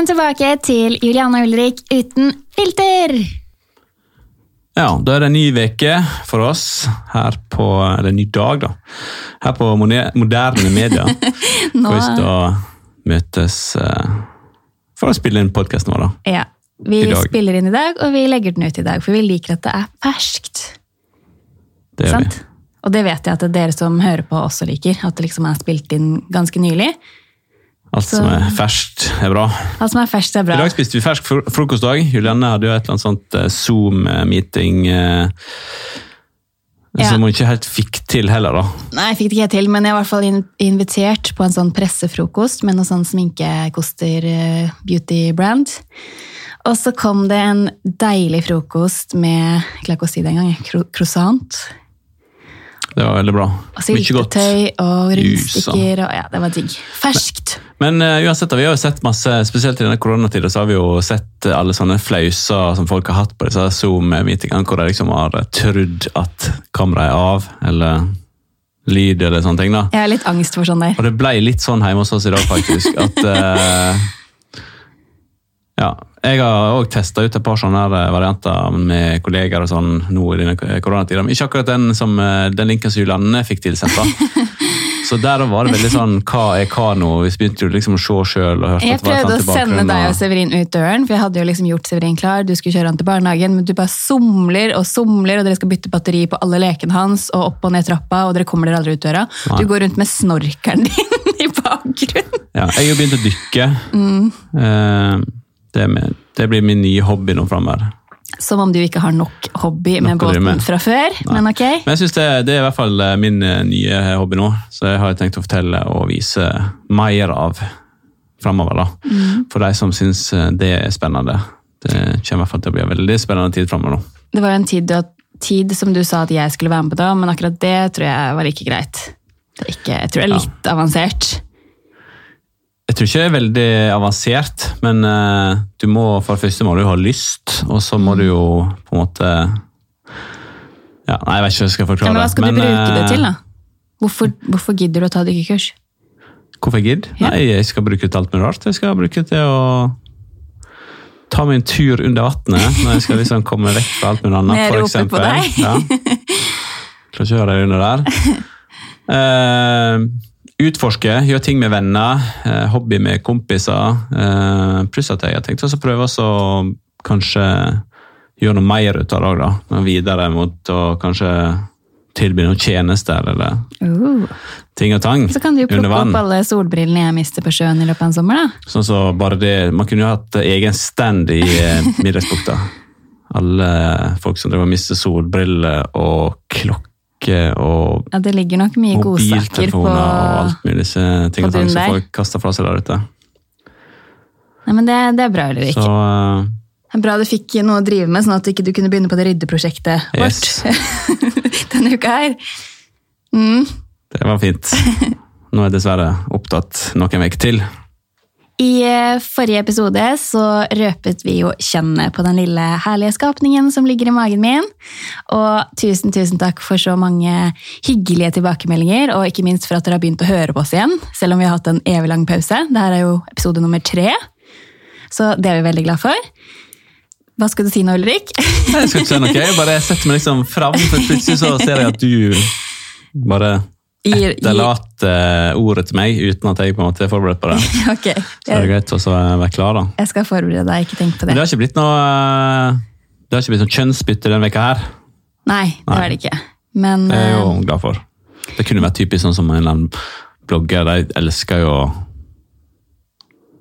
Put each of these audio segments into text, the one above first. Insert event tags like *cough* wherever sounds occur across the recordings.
Velkommen tilbake til Juliana Ulrik uten filter! Ja, da er det en ny uke for oss her på Eller en ny dag, da. Her på Moderne Media. *laughs* Nå, Hvis da møtes eh, for å spille inn podkasten vår, da. ja, vi spiller inn i dag, og vi legger den ut i dag, for vi liker at det er ferskt. Det gjør vi. Og det vet jeg at dere som hører på også liker, at det liksom er spilt inn ganske nylig. Alt Så- som er ferskt, er bra. Alt som er ferskt, er I bra. dag spiste vi fersk fro- frokost òg. Julianne hadde jo et eller annet sånt eh, Zoom-meeting eh, Ja. som hun ikke helt fikk til heller, da. Nei, jeg fikk det ikke helt til, men jeg er i hvert fall in- invitert på en sånn pressefrokost med noe sånn sminkekoster eh. Og så kom det en deilig frokost med jeg klarer ikke å si det engang, cro- croissant. Det var veldig bra. Og syltetøy og rundstykker. Og ja, det var digg. Ferskt. Men uh, uansett, vi har jo sett masse, spesielt i denne koronatida, så har vi jo sett eh, alle sånne flauser som folk har hatt på disse Zoom-meetingene, hvor de liksom har eh, trodd at kameraet er av, eller lyd eller sånne ting. da. Jeg har litt angst for sånn der. Og det ble litt sånn hjemme hos oss i dag, faktisk. at eh, *laughs* Ja. Jeg har òg testa ut et par sånne her eh, varianter med kolleger og sånn nå i denne koronatida. Ikke akkurat den, som, eh, den linken som Julianne fikk tilsendt. da. *laughs* Så der var det veldig sånn hva er hva nå? Vi begynte jo liksom å se sjøl. Jeg prøvde å sende deg og Severin ut døren, for jeg hadde jo liksom gjort Severin klar. Du skulle kjøre han til barnehagen, men du bare somler og somler, og dere skal bytte batteri på alle lekene hans, og opp og ned trappa, og dere kommer dere aldri ut døra. Nei. Du går rundt med snorkeren *laughs* din i bakgrunnen. Ja, jeg har begynt å dykke. Mm. Eh, det, med, det blir min nye hobby nå framover. Som om du ikke har nok hobby med Nok å båten med. fra før, Nei. men ok. Men jeg synes det, det er i hvert fall eh, min eh, nye hobby nå, så jeg har tenkt å fortelle og vise mer av framover. Mm. For de som syns eh, det er spennende. Det kommer i hvert fall til å bli en veldig spennende tid framover nå. Det var jo en tid, tid som du sa at jeg skulle være med på da, men akkurat det tror jeg var like greit. Ikke, jeg tror det er Ja. litt avansert. Jeg tror ikke det er veldig avansert, men eh, du må, for det første må du ha lyst, og så må du jo på en måte ja, Nei, jeg vet ikke hva jeg skal forklare. men hva skal du bruke det eh, til, da? Hvorfor, hvorfor gidder du å ta dykkekurs? Hvorfor jeg gidder? Ja. Nei, jeg skal bruke det til alt mulig rart. Jeg skal bruke det til å ta meg en tur under vannet når jeg skal liksom komme vekk fra alt mulig annet. Jeg for roper på deg. Ja. Klarer ikke å høre deg under der. *laughs* Eh, utforske, gjøre ting med venner, eh, hobby med kompiser. Eh, pluss at jeg har tenkt å prøve å kanskje gjøre noe mer ut av det da. Noe Videre mot å kanskje tilby noen tjenester eller Uh. ting og tang Så kan du jo plukke opp alle solbrillene jeg mister på sjøen i løpet av en sommer, da. Sånn så bare det, Man kunne jo hatt egen stand i eh, Middagsbukta. Alle folk som driver og mister solbriller og klokke og Ja, det ligger nok mye godsaker på og alt mulig disse ting på og tang bunnen som folk kaster fra seg der ute. Nei, men det, det er bra, Ulrik. Så uh, Det er bra du fikk noe å drive med, sånn at du ikke kunne begynne på det ryddeprosjektet vårt *laughs* denne uka her. Mm. det var fint. Nå er jeg dessverre opptatt noen uker til. I eh, forrige episode så røpet vi jo kjønnet på den lille herlige skapningen som ligger i magen min. Og tusen, tusen takk for så mange hyggelige tilbakemeldinger, og ikke minst for at dere har begynt å høre på oss igjen, selv om vi har hatt en evig lang pause. Dette er jo episode nummer tre, så det er vi veldig glad for. Hva skal du si nå, Ulrik? Nei, Jeg skal ikke si noe, jeg bare setter meg liksom fram, for plutselig så ser jeg at du bare Gir- etterlater ordet til meg uten at jeg på en måte er forberedt på det. *laughs* okay. Så er det greit å være klar, da. jeg skal forberede deg, ikke tenk på Men det det. har ikke blitt noe eh, Det har ikke blitt noe kjønnsbytte denne veka her. Nei, det var det ikke. Men Det er jeg jo eh, glad for. Det kunne vært typisk sånn som en eller annen blogger. De elsker jo å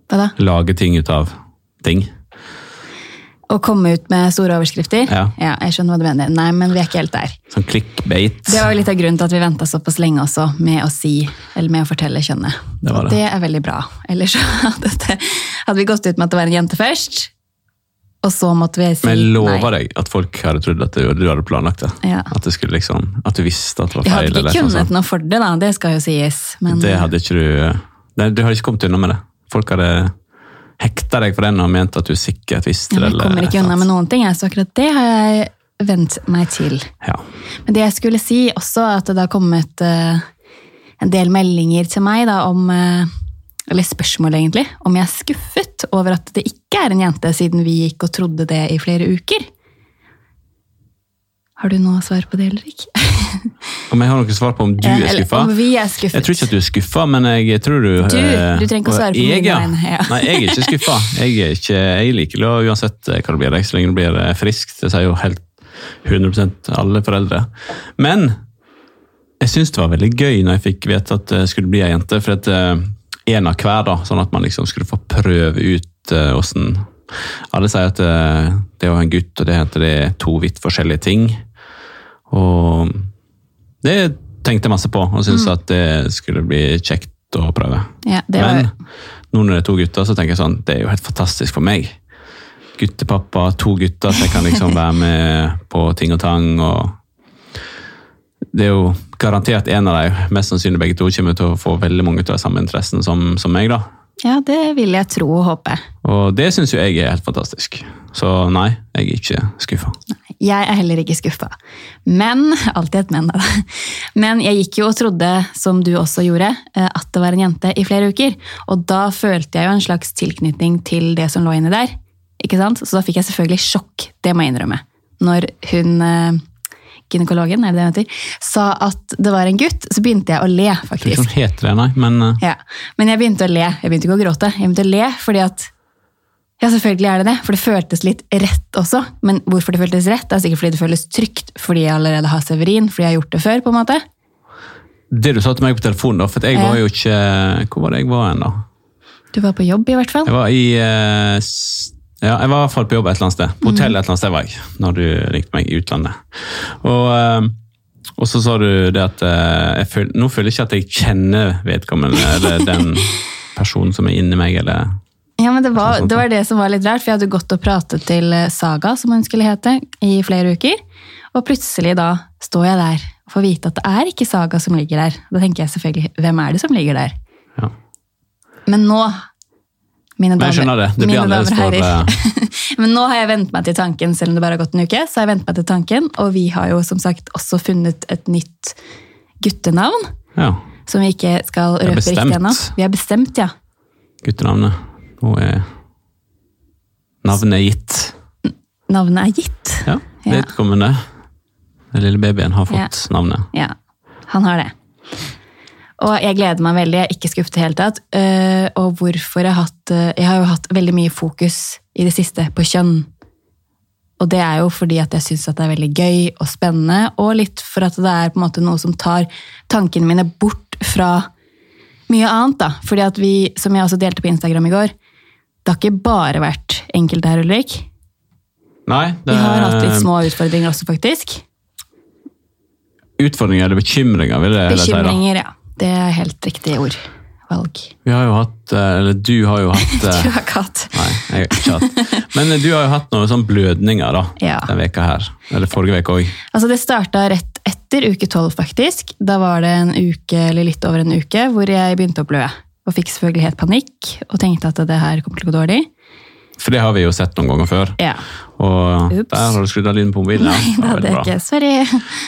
hva da? lage ting ut av ting. Å komme ut med store overskrifter? Ja. jeg skjønner hva du mener. Nei, men vi er ikke helt der. Sånn clickbait. Det var jo litt av grunnen til at vi venta såpass lenge også med å si, eller med å fortelle kjønnet. Det var det. det er veldig bra. Ellers *laughs* hadde, det, hadde vi gått ut med at det var en jente først, og så måtte vi si nei. Men jeg lover nei. deg at folk hadde trodd at du, du hadde planlagt det. Ja. At, det skulle liksom, at du visste at det var feil. Jeg hadde ikke kunnet sånn. noe for det, da. Det skal jo sies. Men Det hadde ikke du Nei, Du hadde ikke kommet unna med det. Folk hadde hekta deg for den og ment at du sikkert visste det. Ja, jeg kommer ikke unna med noen ting, så akkurat det har jeg vent meg til. Ja. Men det jeg skulle si også, at det har kommet uh, en del meldinger til meg da, om uh, Eller spørsmål, egentlig. Om jeg er skuffet over at det ikke er en jente, siden vi gikk og trodde det i flere uker. Har du noe svar på det, eller ikke? Om jeg har noe svar på om du er skuffa? Om vi er skuffet. Jeg tror ikke at du er skuffa, men jeg tror du Du, eh, du trenger ikke å svare på jeg, mine ja. Nei, jeg er ikke skuffa. Jeg, er ikke, jeg liker det uansett hva det blir, så lenge det blir frisk friskt. Det sier jo helt 100% alle foreldre. Men jeg syns det var veldig gøy når jeg fikk vite at det skulle bli ei jente. For at eh, en av hver, da, sånn at man liksom skulle få prøve ut eh, åssen Alle sier at eh, det ha en gutt og det heter det er to vidt forskjellige ting. Og det tenkte jeg masse på, og syntes at det skulle bli kjekt å prøve. Ja, det var, Men nå når det er to gutter, så tenker jeg sånn, det er jo helt fantastisk for meg. Guttepappa, to gutter, så jeg kan liksom *laughs* være med på ting og tang. og Det er jo garantert en av dem, mest sannsynlig begge to, kommer til å få veldig mange av de samme interessene som, som meg. da. ja, det vil jeg tro og håpe. Og det syns jo jeg er helt fantastisk. Så nei, jeg er ikke skuffa. Jeg er heller ikke skuffa. Men *laughs* Alltid et men, da. Men jeg gikk jo og trodde, som du også gjorde, eh, at det var en jente i flere uker. Og da følte jeg jo en slags tilknytning til det som lå inni der. Ikke sant? Så da fikk jeg selvfølgelig sjokk, det må jeg innrømme. Når hun eh, gynekologen er det det heter, sa at det var en gutt, så begynte jeg å le, faktisk. Jeg tror ikke hun heter det, nei, men eh, Ja, Men jeg begynte å le. Jeg begynte ikke å gråte. Jeg begynte å le fordi at Ja, selvfølgelig er det det, for det føltes litt rett også. Men hvorfor det føltes rett, er sikkert fordi det føles trygt fordi jeg allerede har Severin, fordi jeg har gjort det før. på en måte. det du sa til meg på telefonen, da, for jeg var jo ikke Hvor var det jeg var hen, da? Du var på jobb, i hvert fall. Jeg var i eh, Ja, jeg var i hvert fall på jobb et eller annet sted. På hotell et eller annet sted var jeg, når du ringte meg i utlandet. Og, eh, og så sa du det at eh, føl, Nå føler jeg ikke at jeg kjenner vedkommende, eller den *laughs* personen som er inni meg, eller Ja, men det var, Sånn, det var det som var litt rart, for jeg hadde gått og pratet til eh, Saga, som hun skulle hete, i flere uker. Og plutselig da står jeg der og får vite at det er ikke Saga som ligger der. Da tenker jeg selvfølgelig, hvem er det som ligger der? Ja. Men nå, mine damer, det. Det mine damer og herrer. *laughs* Men nå har jeg vent meg til tanken, selv om det bare har gått en uke. så har jeg vent meg til tanken, Og vi har jo som sagt også funnet et nytt guttenavn, ja. som vi ikke skal røpe riktig ennå. Vi har bestemt, ja. Guttenavnet. Nå er navnet gitt. Navnet er gitt. Ja, vedkommende. Den lille babyen har fått Ja. navnet. Ja, han har det. Og jeg gleder meg veldig, jeg er ikke skuffet i det hele tatt. Øh, Og hvorfor jeg har hatt øh, Jeg har jo hatt veldig mye fokus i det siste på kjønn. Og det er jo fordi at jeg syns det er veldig gøy og spennende, og litt for at det er på en måte noe som tar tankene mine bort fra mye annet. da. Fordi at vi, som jeg også delte på Instagram i går, det har ikke bare vært enkelt her, Ulrik. Nei, det Vi har hatt litt små utfordringer også, faktisk. utfordringer eller bekymringer, vil jeg si. Bekymringer, ja. Det er helt riktig ord. Valg. Vi har jo hatt, eh, eller du har jo hatt eh, *laughs* Du har ikke hatt. Nei, jeg har ikke hatt. Men du har jo hatt noen sånne blødninger da, Ja. denne veka her. Eller forrige veka òg. Altså Det starta rett etter uke tolv, faktisk. Da var det en uke, eller litt over en uke, hvor jeg begynte å blø. Og fikk selvfølgelig helt panikk og tenkte at det her kommer til å gå dårlig. For det har vi jo sett noen ganger før. Ja. Og Ups. der har du skrudd av lyden på mobilen. Nei, det hadde jeg ikke. Sorry.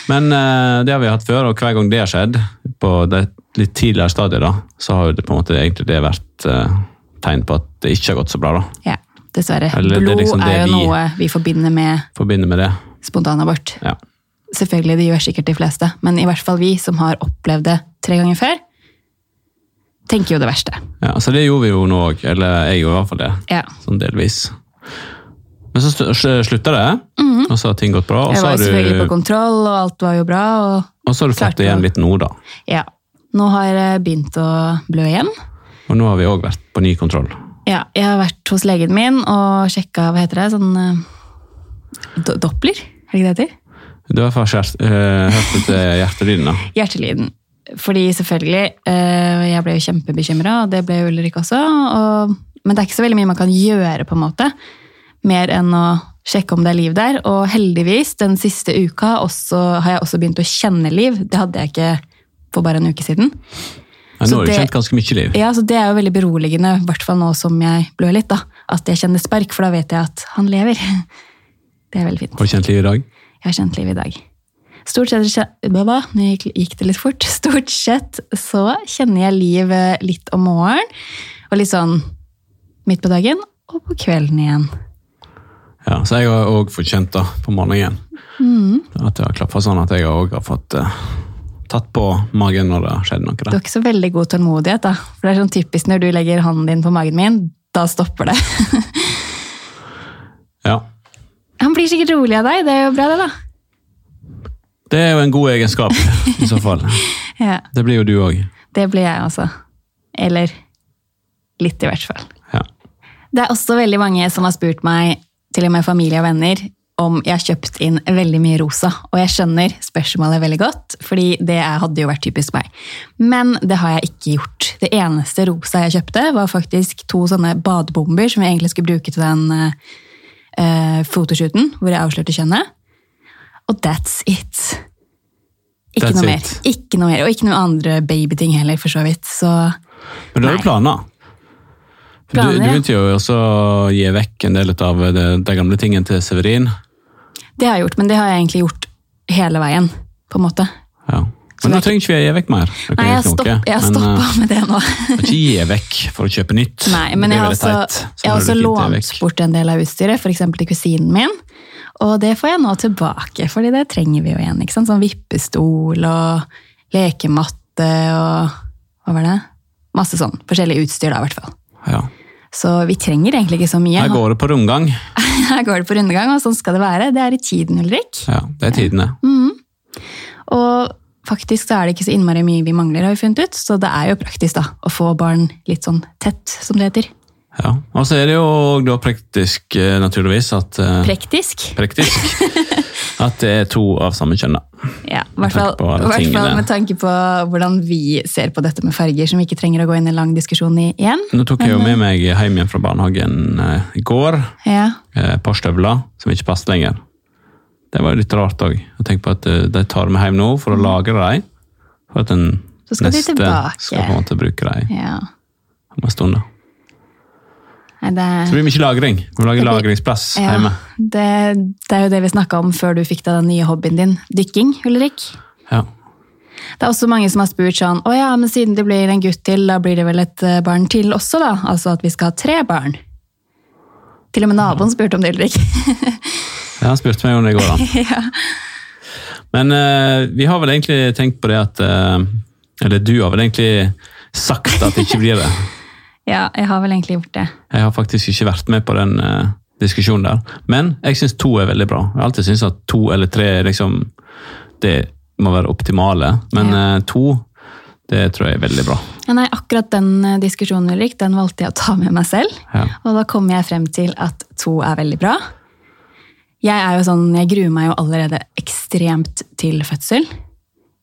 Men uh, det har vi hatt før, og hver gang det har skjedd, på det litt tidligere stadiet, da, så har det på en måte egentlig det vært uh, tegn på at det ikke har gått så bra. da. Ja, dessverre. Eller Blod er liksom er jo vi- noe vi forbinder med Forbinder med det. spontanabort. Ja. Selvfølgelig, det gjør sikkert de fleste, men i hvert fall vi som har opplevd det tre ganger før, tenker jo det verste. ja, Så det gjorde vi jo nå òg. Eller jeg gjorde i hvert fall det. Ja. Sånn delvis. Men så slutta det, og så har ting gått bra. Og. Jeg så var selvfølgelig på kontroll, og alt var jo bra. og og så har du fått det igjen litt nå, da. ja. Nå har jeg begynt å blø igjen. Og nå har vi òg vært på ny kontroll. Ja, jeg har vært hos legen min og sjekka hva heter det, sånn eh, do Doppler? Er det ikke det det heter? Du har i hvert fall eh, hørt etter hjertelyden, da. Hjertelyden. Fordi selvfølgelig, eh, jeg ble jo kjempebekymra, og det ble Ulrik også. Og, men det er ikke så veldig mye man kan gjøre, på en måte. Mer enn å sjekke om det er liv der. Og heldigvis, den siste uka også, har jeg også begynt å kjenne liv. Det hadde jeg ikke for bare en uke siden. Ja, nå har du kjent ganske mye liv. Ja, så Det er jo veldig beroligende, i hvert fall nå som jeg blør litt. da. At jeg kjenner spark, for da vet jeg at han lever. *laughs* Det er veldig fint. Har du kjent liv i dag? Jeg har kjent liv i dag. Stort sett gikk, det litt fort. *laughs* Stort sett så kjenner jeg liv litt om morgenen, og litt sånn midt på dagen. og på kvelden igjen. Ja, så jeg har òg fått kjent da, på morgenen Mm. at det har klaffa sånn at jeg òg har fått uh, tatt på magen når det har skjedd noe. Du er ikke så veldig god tålmodighet, da. For det er sånn typisk når du legger hånden din på magen min, da stopper det. *laughs* Ja. Han blir sikkert rolig av deg, det er jo bra det, da. Det er jo en god egenskap, i så fall. *laughs* Ja, Det blir jo du òg. det blir jeg også. Eller litt, i hvert fall. Ja. Det er også veldig mange som har spurt meg, til og med familie og venner, om jeg har kjøpt inn veldig mye rosa. Og jeg skjønner spørsmålet veldig godt, fordi det hadde jo vært typisk meg. Men det har jeg ikke gjort. Det eneste rosa jeg kjøpte, var faktisk to sånne badebomber som jeg egentlig skulle bruke til den eh, fotoshooten hvor jeg avslørte kjønnet. Og that's it. Ikke That's noe mer. Ikke noe mer. Og ikke noe andre babyting heller, for så vidt. Så Men du har jo planer. Planer, du, du begynte jo også å gi vekk en del av de, de gamle tingene til Severin. det har jeg gjort, men det har jeg egentlig gjort hele veien, på en måte. Ja. Men nå er trenger ikke vi gi vekk mer. Nei, jeg har ikke stopp, jeg har stoppa eh, med det nå. *laughs* ikke gi vekk for å kjøpe nytt. Nei, men jeg har også, teit. Jeg har også lånt bort en del av utstyret, f.eks. til kusinen min. Og det får jeg nå tilbake, fordi det trenger vi jo igjen. ikke sant? Sånn vippestol og lekematte og hva var det? Masse sånn forskjellig utstyr, da, i hvert fall. Ja. Så vi trenger egentlig ikke så mye. Her går det på rundgang. *laughs* Her går det på rundgang, og sånn skal det være. Det er i tiden, Ulrik. Ja, det er tiden, det. Mm. Og faktisk så er det ikke så innmari mye vi mangler, har vi funnet ut. Så det er jo praktisk da, å få barn litt sånn tett, som det heter. Ja. Og så er det jo da praktisk, eh, naturligvis, at Prektisk? Prektisk. Praktisk. *laughs* At det er to av samme kjønn, da. Ja, i hvert fall, med tanke på hvordan vi ser på dette med farger, som vi ikke trenger å gå inn i lang diskusjon i igjen. Nå tok jeg jo med meg hjem igjen fra barnehagen eh, i går. Ja, eh, par støvler som ikke passet lenger. Det var jo litt rart òg. Tenk på at eh, de tar meg hjem nå for å lagre dem. For at den Mm. Neste skal på en måte bruke dem ja. om en stund. da. Det, Så det blir mye lagring. Vi må lage lagringsplass ja, hjemme. det, det er jo det vi snakka om før du fikk deg den nye hobbyen din, dykking, Ulrik. Ja. Det er også mange som har spurt sånn, å ja, men siden det blir en gutt til, da blir det vel et eh, barn til også da? Altså at vi skal ha tre barn. Til og med naboen spurte om det, Ulrik. *laughs* ja, han spurte meg om det i går, da. *laughs* ja. Men uh, vi har vel egentlig tenkt på det at uh, Eller du har vel egentlig sagt at det ikke blir det. *laughs* ja, jeg har vel egentlig gjort det. Jeg har faktisk ikke vært med på den uh, diskusjonen der. Men jeg syns to er veldig bra. Jeg har alltid syntes at to eller tre liksom, det må være optimale. Men Ja. uh, to, det tror jeg er veldig bra. Ja, nei, akkurat den eh, diskusjonen, Ulrik, den valgte jeg å ta med meg selv. Ja. Og da kommer jeg frem til at to er veldig bra. Jeg er jo sånn, jeg gruer meg jo allerede ekstremt til fødsel.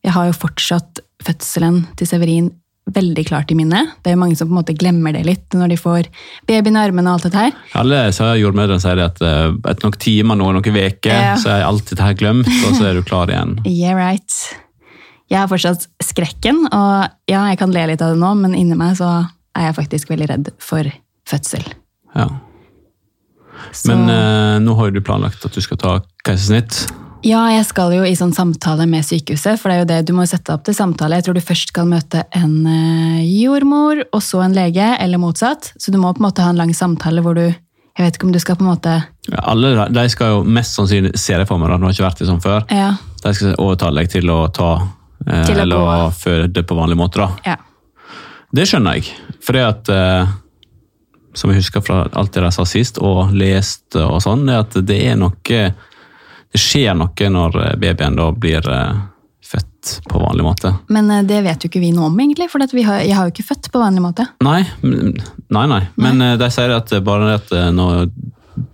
Jeg har jo fortsatt fødselen til Severin veldig klart i minnet. Det er mange som på en måte glemmer det litt når de får babyen i armene og alt dette her. Alle jordmødrene sier at eh, etter noen timer, noen, noen uker, Ja. så er alt dette her glemt, og så er du klar igjen. *laughs* Yeah, right. Jeg har fortsatt skrekken, og ja, jeg kan le litt av det nå, men inni meg så er jeg faktisk veldig redd for fødsel. Ja. Så, Men eh, nå har du planlagt at du skal ta keisersnitt. Ja, jeg skal jo i sånn samtale med sykehuset, for det er jo det, du må sette opp til samtale. Jeg tror du først skal møte en eh, jordmor, og så en lege, eller motsatt. Så du må på en måte ha en lang samtale hvor du, jeg vet ikke om du skal på en måte, Ja, Alle de skal jo mest sannsynlig se det for meg, da, du har ikke vært det sånn før. ja, De skal overtale deg til å ta eh, Til å eller å føde på vanlig måte. da. ja. Det skjønner jeg. For det at eh, Som jeg husker fra alt det de sa sist, og leste og sånn, det er at det er noe Det skjer noe når eh, babyen da blir eh, født på vanlig måte. Men eh, det vet jo ikke vi noe om egentlig, for vi har, jeg har jo ikke født på vanlig måte. Nei, nei, nei. Men nei. de sier at bare det at når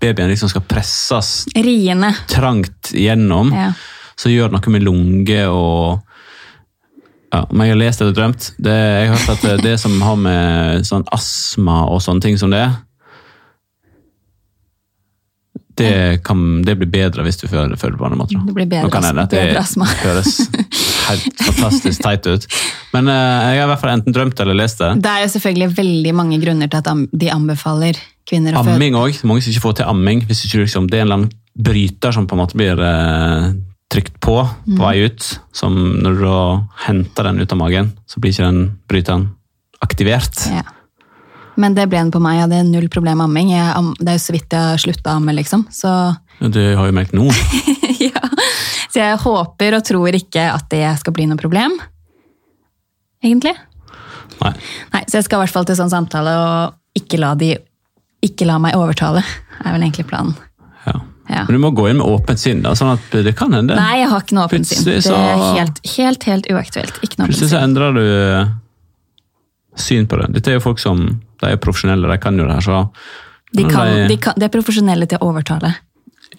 babyen liksom skal presses Riene. trangt gjennom, Ja. så gjør det noe med lunge og ja, Om jeg har lest eller drømt det, Jeg har hørt at det, som har med sånn astma og sånne ting som det det, kan, det blir bedre hvis du fører føler på andre måter. Det blir bedre astma- det bedre astma. *laughs* høres helt fantastisk teit ut. Men eh, jeg har i hvert fall enten drømt eller lest det. Det er selvfølgelig veldig mange grunner til at de anbefaler kvinner å føde. Amming òg. Mange som ikke får til amming. hvis ikke liksom, Det er en eller annen bryter som på en måte blir eh, trykt på på vei ut. Som når du henter den ut av magen, så blir ikke den bryteren aktivert. Ja. Men det ble den på meg. Jeg hadde null problem med amming. Jeg, am- det er jo så vidt jeg har slutta å amme, liksom. Så, Det har jo merket nå. *laughs* ja. så jeg håper og tror ikke at det skal bli noe problem. Egentlig. Nei. Nei, Så jeg skal i hvert fall til sånn samtale og ikke la, de, ikke la meg overtale. er vel egentlig planen. Ja. Ja. Men du må gå inn med åpent sinn, da, sånn at det kan hende. Nei, jeg har ikke noe åpent sinn. Det er helt, helt, helt uaktuelt. Plutselig så endrer du eh, syn på det. Dette er jo folk som de er profesjonelle, de kan jo det her. så... De, kan, de- de, kan, de er profesjonelle til å overtale.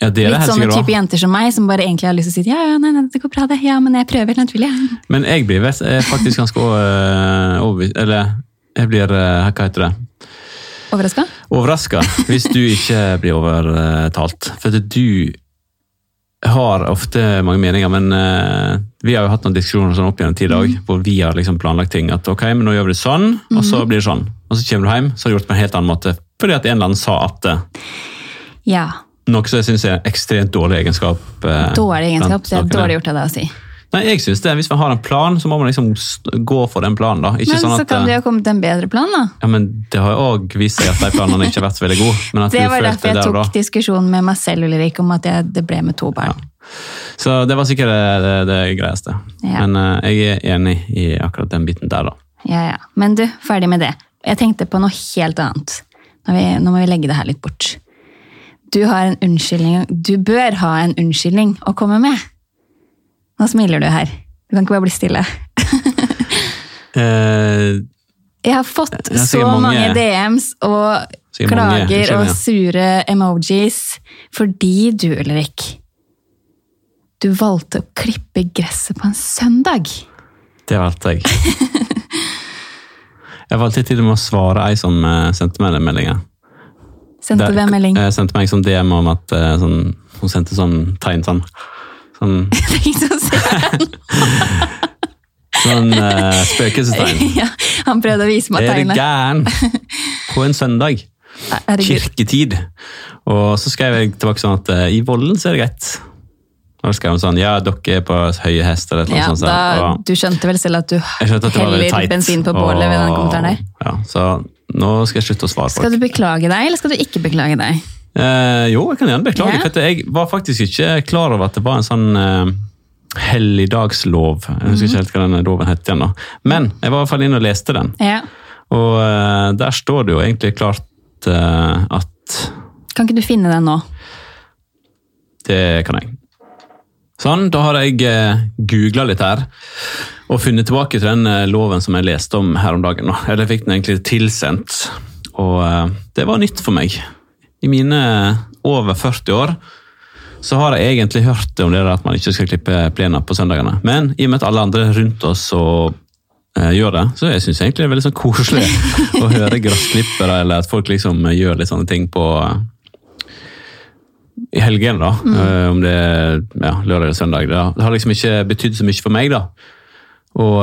ja, det er Litt det sånne type jenter som meg, som bare egentlig har lyst til å si ja, ja, nei, nei, det går bra det. Ja, men jeg prøver, naturlig. Ja. Men jeg blir faktisk ganske øh, overbevist Eller jeg blir øh, Hva heter det? Overraska? Overraska hvis du ikke blir overtalt. For du har ofte mange meninger, men uh, vi har jo hatt noen diskusjoner sånn opp gjennom tid òg, hvor vi har liksom planlagt ting. At ok, men nå gjør vi det sånn, og så blir det sånn. Og så kommer du hjem, så har du gjort det på en helt annen måte. Fordi at en eller annen sa at det. Ja. Noe som jeg syns er en ekstremt dårlig egenskap. Uh, Dårlig egenskap. Det er dårlig gjort av deg å si. Nei, jeg synes det. Hvis man har en plan, så må man liksom gå for den planen. da. Ikke Men sånn så kan eh, det jo komme til en bedre plan, da. Ja, men Det har jo òg vist seg at de planene ikke har vært så veldig gode. Det var derfor jeg der tok da. diskusjonen med meg selv Ulrik, om at jeg, det ble med to barn. Så det var sikkert det, det, det greieste. Ja. Men uh, jeg er enig i akkurat den biten der, da. Ja, ja. Men du, ferdig med det. Jeg tenkte på noe helt annet. Nå, vi, nå må vi legge det her litt bort. Du har en unnskyldning Du bør ha en unnskyldning å komme med. Nå smiler du her. Du kan ikke bare bli stille. *laughs* Eh, Jeg har fått Jeg så mange, mange- DMs og klager mange og sure emojis fordi du, Ulrik Du valgte å klippe gresset på en søndag. det valgte jeg. *laughs* Jeg valgte til og med å svare ei som eh, sendte meg den meldinga. Sendte en melding? Jeg sendte meg som DM om at eh, sånn, hun sendte sånn tegn sånn Sånn, *laughs* Ingen som ser den. *laughs* sånn uh, spøkelsestegn. *laughs* ja, han prøvde å vise meg Er du tegnet. gæren? På en søndag. Herregud. Kirketid. Og så skrev jeg tilbake sånn at uh, i Vollen så er det greit. Og så skrev hun sånn ja, dere er på høye hester eller Ja, noe sånt. da, Og du skjønte vel selv at du at det heller bensin på bålet ved den kommentaren der. Ja, så nå skal jeg slutte å svare Skal folk. du beklage deg, eller skal du ikke beklage deg? Eh, jo, jeg kan gjerne beklage. Yeah. For jeg var faktisk ikke klar over at det var en sånn eh, helligdagslov. Jeg husker ikke helt hva den loven het igjen. da. Men jeg var i hvert fall inne og leste den. Yeah. Og eh, der står det jo egentlig klart eh, at Kan ikke du finne den nå? Det kan jeg. Sånn, da har jeg eh, googla litt her og funnet tilbake til den eh, loven som jeg leste om her om dagen. Eller jeg fikk den egentlig tilsendt, og eh, det var nytt for meg. I mine over 40 år så har jeg egentlig hørt om det at man ikke skal klippe plena på søndagene. Men i og med at alle andre rundt oss og eh, gjør det, så jeg syns egentlig det er veldig sånn koselig *laughs* å høre gressklippere, eller at folk liksom gjør litt sånne ting på i helgen, da. eh, Om det er ja, lørdag eller søndag. Det har liksom ikke betydd så mye for meg, da. Og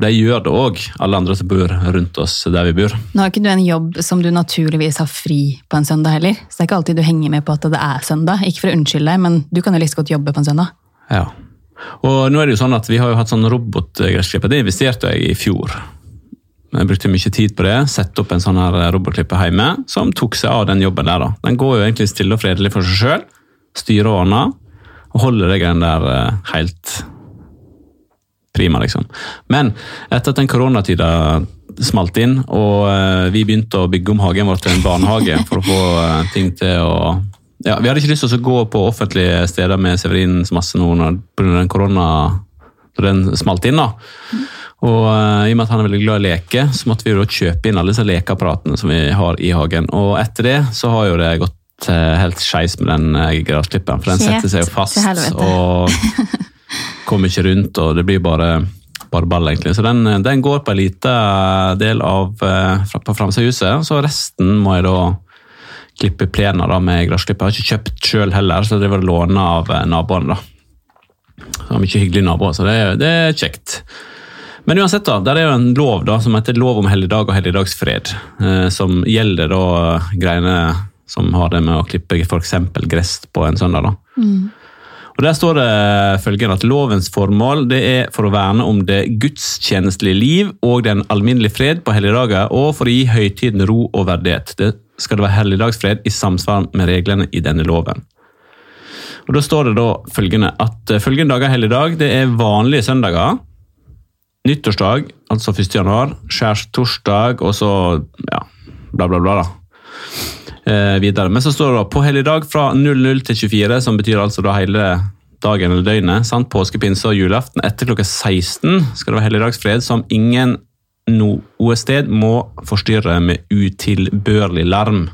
det de gjør det òg, alle andre som bor rundt oss der vi bor. Nå har ikke du en jobb som du naturligvis har fri på en søndag heller. Så det er ikke alltid du henger med på at det er søndag. Ikke for å unnskylde deg, men du kan jo like godt jobbe på en søndag. Ja. Og nå er det jo sånn at Vi har jo hatt sånn robotgressklipper. Det investerte jeg i fjor. Jeg brukte mye tid på det. Sette opp en sånn her robotklipper hjemme som tok seg av den jobben der. da. Den går jo egentlig stille og fredelig for seg sjøl. Styrer og ordner. Og holder deg greiene der eh, helt prima, liksom. Men etter at den koronatida smalt inn, og eh, vi begynte å bygge om hagen vår til en barnehage for å få eh, ting til å ja, Vi hadde ikke lyst til å gå på offentlige steder med Severins masse nå den korona når den smalt inn. da. Og uh, I og med at han er veldig glad i leke, så måtte vi jo kjøpe inn alle disse lekeapparatene som vi har i hagen. Og etter det så har jo det gått uh, helt skeis med den uh, gressklipperen, for den setter seg jo fast. og *laughs* kommer ikke rundt, og det blir bare, bare ball, egentlig. Så den, den går på en liten del av eh, på framsida av huset, så resten må jeg da klippe plena da med gressklipper. Jeg har ikke kjøpt sjøl heller, så det var låne av eh, naboene. da. Så mye hyggelige naboer, så det, det er kjekt. Men uansett, da, der er jo en lov da, som heter lov om helligdag og helligdagsfred, eh, som gjelder da greiene som har det med å klippe f.eks. gress på en søndag. da. Og Der står det følgende at lovens formål det er for å verne om det gudstjenestelige liv og den alminnelige fred på helligdager, og for å gi høytiden ro og verdighet. Det skal det være helligdagsfred i samsvar med reglene i denne loven. Og Da står det da følgende at eh, følgende dager helligdag det er vanlige søndager. Nyttårsdag, altså 1. januar, skjærtorsdag og så ja, bla, bla, bla. da. Eh, videre. Men så står det da på helligdag fra 00 til 24, som betyr altså da hele dagen eller døgnet. sant? Påske, pinse og julaften. Etter klokka 16 skal det være helligdagsfred som ingen noe sted må forstyrre med utilbørlig larm.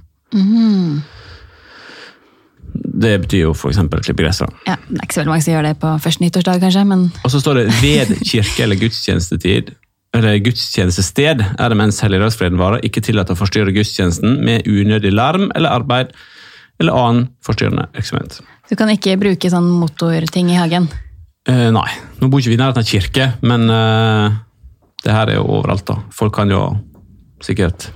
Det betyr jo f.eks. klippe gress. Ja, det er ikke så veldig mange som gjør det på første nyttårsdag, kanskje, men Og så står det ved kirke eller gudstjenestetid eller gudstjenestested er det mens helligdagsfreden varer, ikke tillatt å forstyrre gudstjenesten med unødig larm eller arbeid eller annen forstyrrende virksomhet. du kan ikke bruke sånn motorting i hagen. Eh, nei, nå bor ikke vi i nærheten av kirke, men eh, det her er jo overalt. da. Folk kan jo sikkert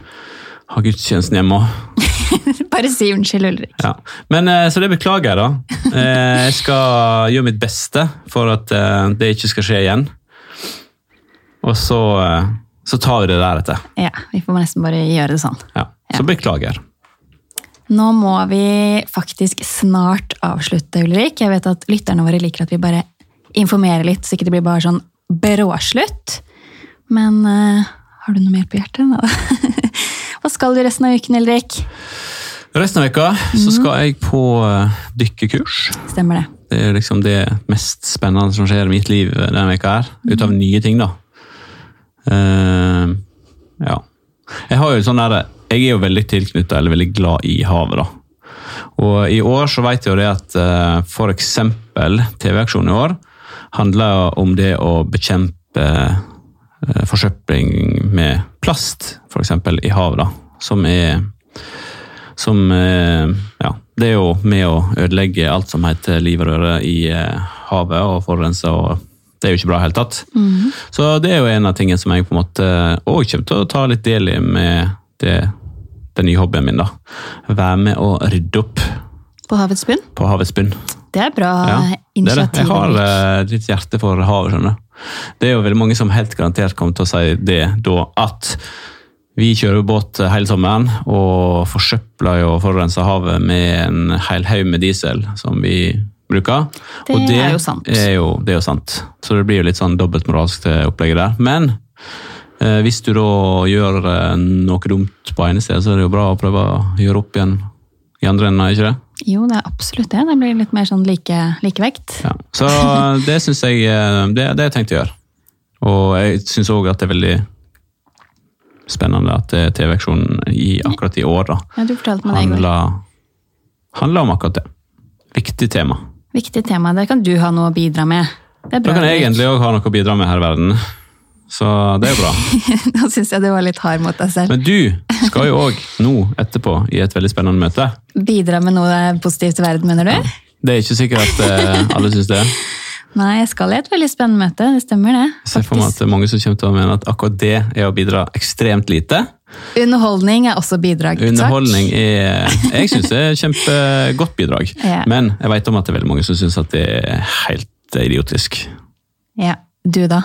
ha gudstjenesten hjemme òg. *laughs* Bare si unnskyld, Ulrik. Ja. Men, eh, så det beklager jeg, da. Eh, jeg skal gjøre mitt beste for at eh, det ikke skal skje igjen. Og så, eh, så tar vi det deretter. Ja, vi får nesten bare gjøre det sånn. Ja. Så beklager. Nå må vi faktisk snart avslutte, Ulrik. Jeg vet at lytterne våre liker at vi bare informerer litt, så ikke det blir bare sånn bråslutt. Men uh, har du noe mer på hjertet? Da? *laughs* Hva skal du resten av uken, Ulrik? Resten av uka så skal jeg på eh, dykkekurs. Stemmer det. Det er liksom det mest spennende som skjer i mitt liv denne veka her. Ut av nye ting, da. Eh, ja. Jeg har jo sånn der, jeg er jo veldig tilknyttet, eller veldig glad i havet, da. Og i år så vet jeg jo det at uh, for eksempel TV-aksjonen i år handler om det å bekjempe uh, forsøpling med plast, eksempel i havet, da. Som er som uh, Ja, det er jo med å ødelegge alt som heter liv og røre i eh, havet, og forurense, og det er jo ikke bra i det hele tatt. Så det er jo en av tingene som jeg på en måte òg kommer til å ta litt del i med det, den nye hobbyen min. da. Være med å rydde opp På havets bunn. på havets bunn. Det er bra Ja, det er det. Jeg har eh, litt hjerte for havet, skjønner du. Det er jo veldig mange som helt garantert kommer til å si det da, at vi kjører båt hele sommeren og forsøpler og forurenser havet med en hel haug med diesel som vi bruker. Det og er jo sant. Er jo, det er jo sant. Så det blir jo litt sånn dobbeltmoralsk det opplegget der. Men eh, hvis du da gjør eh, noe dumt på ene sted, så er det jo bra å prøve å gjøre opp igjen i andre enden, er ikke det? Jo, det er absolutt det. Det blir litt mer sånn like, likevekt. Ja. Så det syns jeg det Det det har jeg tenkt å gjøre. Og jeg syns òg at det er veldig spennende at er TV-aksjonen i akkurat i år da, Ja, det handler, handler om akkurat det. Viktig tema. Viktig tema. Der kan du ha noe å bidra med. Det er Da kan jeg egentlig òg ha noe å bidra med her i verden. Så det er jo bra. *laughs* Nå syns jeg du var litt hard mot deg selv. Men du skal jo òg nå etterpå i et veldig spennende møte. Bidra med noe positivt til verden, mener du? Det er ikke sikkert at eh, alle syns det. *laughs* Nei, jeg skal i et veldig spennende møte. Det stemmer, det. Jeg ser for meg at mange som kommer til å mene at akkurat det er å bidra ekstremt lite. Underholdning er også bidrag. takk. Underholdning er Jeg syns det er et kjempegodt bidrag. *laughs* Ja. Men jeg vet om at det er veldig mange som syns at det er helt idiotisk. Ja, Du, da?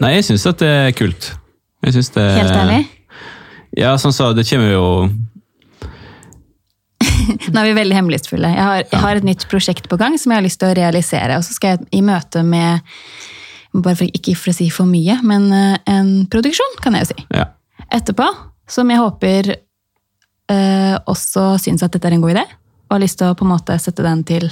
Nei, jeg syns at det er kult. Jeg synes det Helt ærlig? Ja, sånn så det kommer jo *laughs* Nå er vi veldig hemmelighetsfulle. Jeg har, jeg har et nytt prosjekt på gang som jeg har lyst til å realisere. Og så skal jeg i møte med bare for, Ikke for å si for mye, men eh, en produksjon, kan jeg jo si. Ja. Etterpå. Som jeg håper eh, også syns at dette er en god idé. Og har lyst til å på en måte sette den til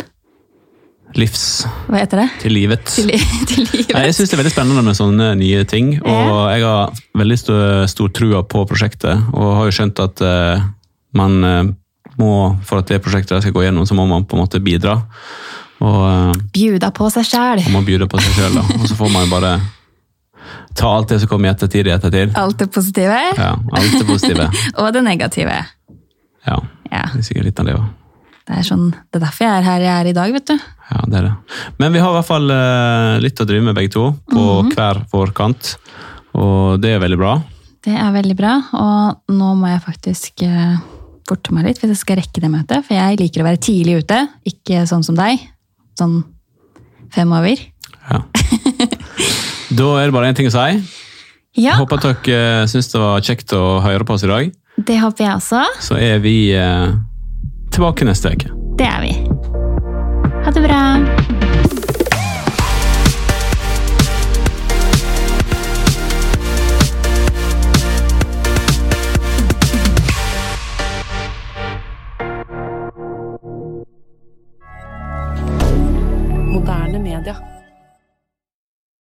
Livs Hva heter det? til livet. Til, *laughs* til livet. Nei, jeg syns det er veldig spennende med sånne nye ting. Og jeg har veldig stor, stor trua på prosjektet. Og har jo skjønt at eh, man eh, må, for at det prosjektet skal gå gjennom, så må man på en måte bidra. Og eh, Bjuda på seg sjæl. man må bjude på seg sjøl. Og så får man jo bare ta alt det som kommer i ettertid, i ettertid. Alt det positive Ja, alt det positive. *laughs* og det negative. Ja, Ja, det er sikkert litt av det òg. det er, sånn, det er derfor jeg er her jeg er i dag, vet du. Ja, det er det. Men vi har i hvert fall eh, litt å drive med begge to, på hver vår kant. Og det er veldig bra. Det er veldig bra, og nå må jeg faktisk eh, forte meg litt hvis jeg skal rekke det møtet. For jeg liker å være tidlig ute, ikke sånn som deg. sånn fem over. Ja. *laughs* Da er det bare én ting å si. Ja, Håper at dere syns det var kjekt å høre på oss i dag. det håper jeg også. Så er vi eh, tilbake neste uke. Det er vi. Ha det bra.